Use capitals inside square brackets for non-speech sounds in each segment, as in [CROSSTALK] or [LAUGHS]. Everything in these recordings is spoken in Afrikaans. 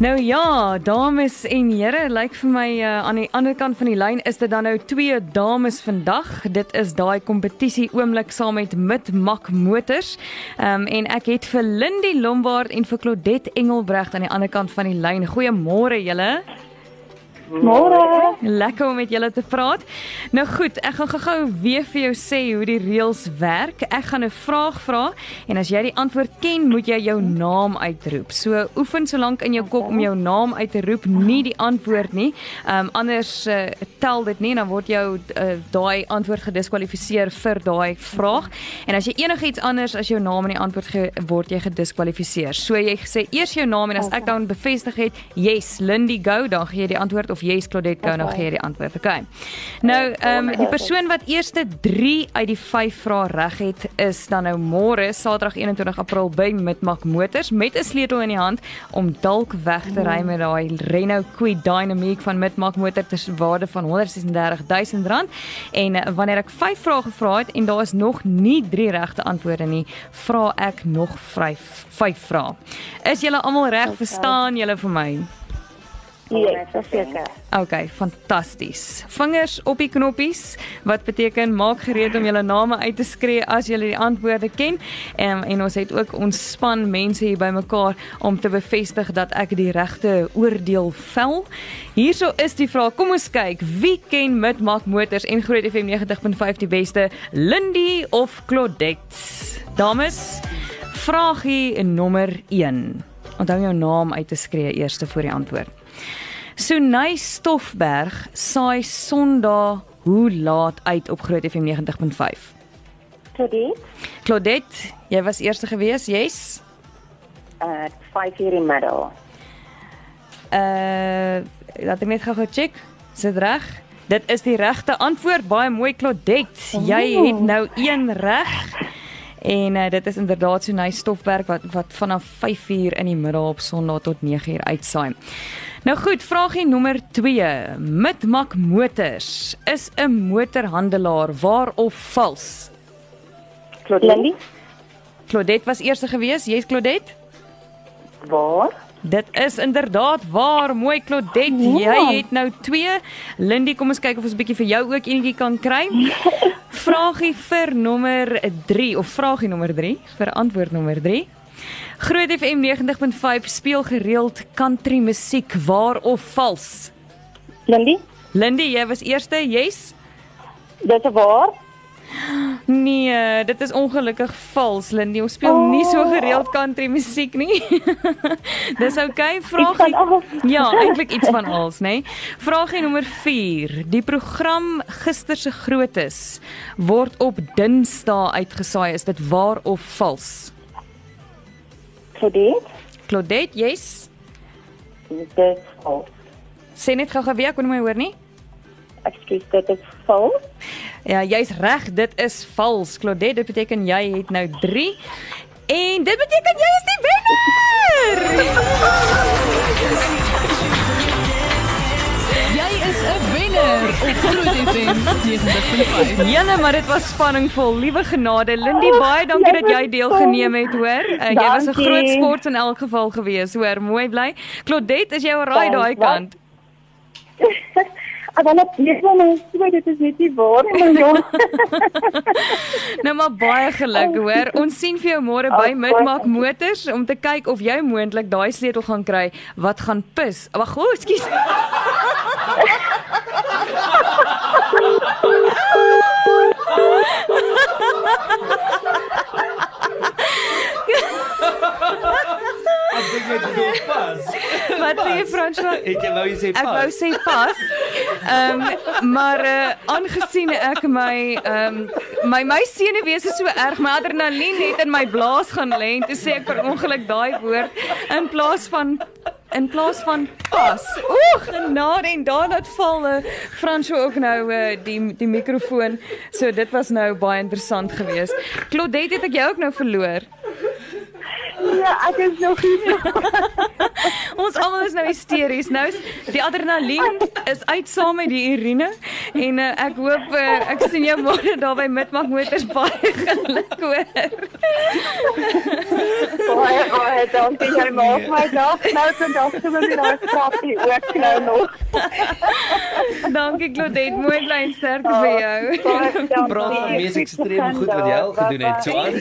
Nou ja, dames en here, lyk vir my uh, aan die ander kant van die lyn is dit dan nou twee dames vandag. Dit is daai kompetisie oomblik saam met Mit Mak Motors. Ehm um, en ek het vir Lindy Lombard en vir Claudette Engelbregt aan die ander kant van die lyn. Goeiemôre julle. Môre. Lekker om met julle te praat. Nou goed, ek gaan gou-gou weer vir jou sê hoe die reëls werk. Ek gaan 'n vraag vra en as jy die antwoord ken, moet jy jou naam uitroep. So oefen so lank in jou kop om jou naam uit te roep, nie die antwoord nie. Ehm um, anders uh, tel dit nie, dan word jou uh, daai antwoord gediskwalifiseer vir daai vraag. En as jy enigiets anders as jou naam in die antwoord gee, word jy gediskwalifiseer. So jy sê eers jou naam en as ek dan bevestig het, yes, Lindy go, dan gee jy die antwoord of of yes Claudette Kou nog gee die antwoord. Okay. Nou, ehm um, die persoon wat eerste 3 uit die 5 vrae reg het is dan nou môre Saterdag 21 April by met Mak Motors met 'n sleutel in die hand om dalk weg te ry met daai Renault Kwid Dynamic van met Mak Motor ter waarde van 130000 rand. En uh, wanneer ek 5 vrae gevra het en daar is nog nie 3 regte antwoorde nie, vra ek nog 5 5 vrae. Is julle almal reg verstaan julle vir my? Ja, seker. Okay, fantasties. Vingers op die knoppies wat beteken maak gereed om julle name uit te skree as julle die antwoorde ken. En en ons het ook ons span mense hier bymekaar om te bevestig dat ek die regte oordeel vel. Hierso is die vraag. Kom ons kyk, wie ken met Mak Motors en Groot FM 90.5 die beste? Lindy of Claudette? Dames, vraagie nommer 1. Onthou jou naam uit te skree eers voor die antwoord. Sunay Stoffberg saai Sondag hoe laat uit op Groot FM 90.5. Claudette? Claudette, jy was eerste gewees, yes? Uh 5 uur in middag. Uh laat ek net gou-gou check. Is dit reg? Dit is die regte antwoord. Baie mooi Claudette. Oh. Jy het nou een reg. En uh, dit is inderdaad so 'n nice stofwerk wat wat vanaf 5 uur in die middag op Sondag tot 9 uur uitsaai. Nou goed, vragie nommer 2. Mitmak Motors is 'n motorhandelaar waar of vals? Claudette. Claudette was eerste gewees. Jy's Claudette? Waar? Dit is inderdaad waar, mooi Claudette. Ja. Jy het nou 2. Lindy, kom ons kyk of ons 'n bietjie vir jou ook enetjie kan kry. [LAUGHS] Vragie vir nommer 3 of vragie nommer 3 vir antwoord nommer 3. Groot FM 90.5 speel gereeld country musiek, waar of vals? Lindy? Lindy, jy was eerste, yes? Dis waar? Nee, dit is ongelukkig vals, Lindy. Ons speel oh. nie so gereeld country musiek nie. [LAUGHS] Dis oukei, okay. vraagie. Ja, eintlik iets van als, nê? Nee. Vraagie nommer 4. Die program Gister se grootes word op Dinsdae uitgesaai. Is dit waar of vals? Claudette. Claudette, yes. Dit is vals. Sê net gou-gou weer, kon my hoor nie? Ekskuus, dit is vals. Ja, jy's reg, dit is vals. Claudette, dit beteken jy het nou 3 en dit beteken jy is die wenner. op Groot FM 90.5. Jene, maar dit was spanningvol. Liewe genade, Lindy, baie dankie dat jy deelgeneem het, hoor. Uh, jy was 'n groot sport in elk geval gewees, hoor. Mooi bly. Claudette, is jy al raai daai kant? Ag dan net net maar net so dit is net nie waar nie jong. [LAUGHS] nou maar baie geluk hoor. Ons sien vir jou môre by Midmark Motors om te kyk of jy moontlik daai sleutel gaan kry wat gaan pis. Wag, o, skus. Ek [LAUGHS] dink jy bedoel pas. Wat sê jy Franswa? Ek wou jy sê pas. Ek wou sê pas. Ehm um, maar uh, aangesien ek my ehm um, my my senuwees is so erg, my adrenalien het in my blaas gaan lê en toe sê ek per ongeluk daai woord in plaas van in plaas van pas. Oeg, genade en daarna val uh, Fransjo ook nou uh, die die mikrofoon. So dit was nou baie interessant geweest. Claudette het ek jou ook nou verloor. Ja, ek is nog hier. [LAUGHS] Ons almal is nou hysteries. Nou is die adrenalien is uit saam met die urine en uh, ek hoop uh, ek sien jou môre daar by Midmark Motors baie geluk hoor. Baie baie dankie jy maak my dag nou vandag so met daai grappie ook nou nog. Dankie Claudette, mooi bly en sterkte vir jou. Baie dankie. Praat van mees ekstreme goed wat jy al gedoen het, so aan.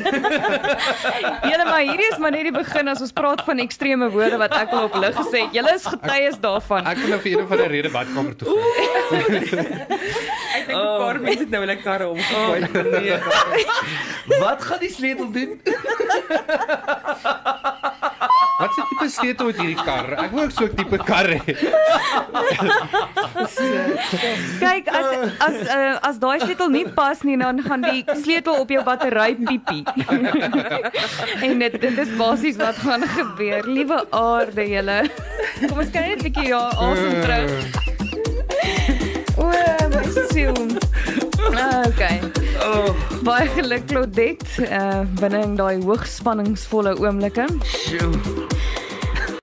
Julle maar hierdie is maar net die begin as ons praat van ekstreme woorde wat ek al op lig gesê. Julle is getuies daarvan. Ek wil nou vir een van 'n rede badkamer toe gaan. [LAUGHS] Ek dink 'n paar mense het nou hulle karre omgegooi. Nee. [LAUGHS] Wat gaan die sleutel doen? Wat se tipe sleutel het hierdie kar? Ek wil ook so 'n tipe kar hê. Kyk as as uh, as daai sleutel nie pas nie dan gaan die sleutel op jou battery piepie. en dit dit is basies wat gaan gebeur. Liewe aarde julle. Kom ons kyk net 'n bietjie ja asem terug. Baie geluk Claudette uh, binne in daai hoogspanningsvolle oomblikke. sjoe.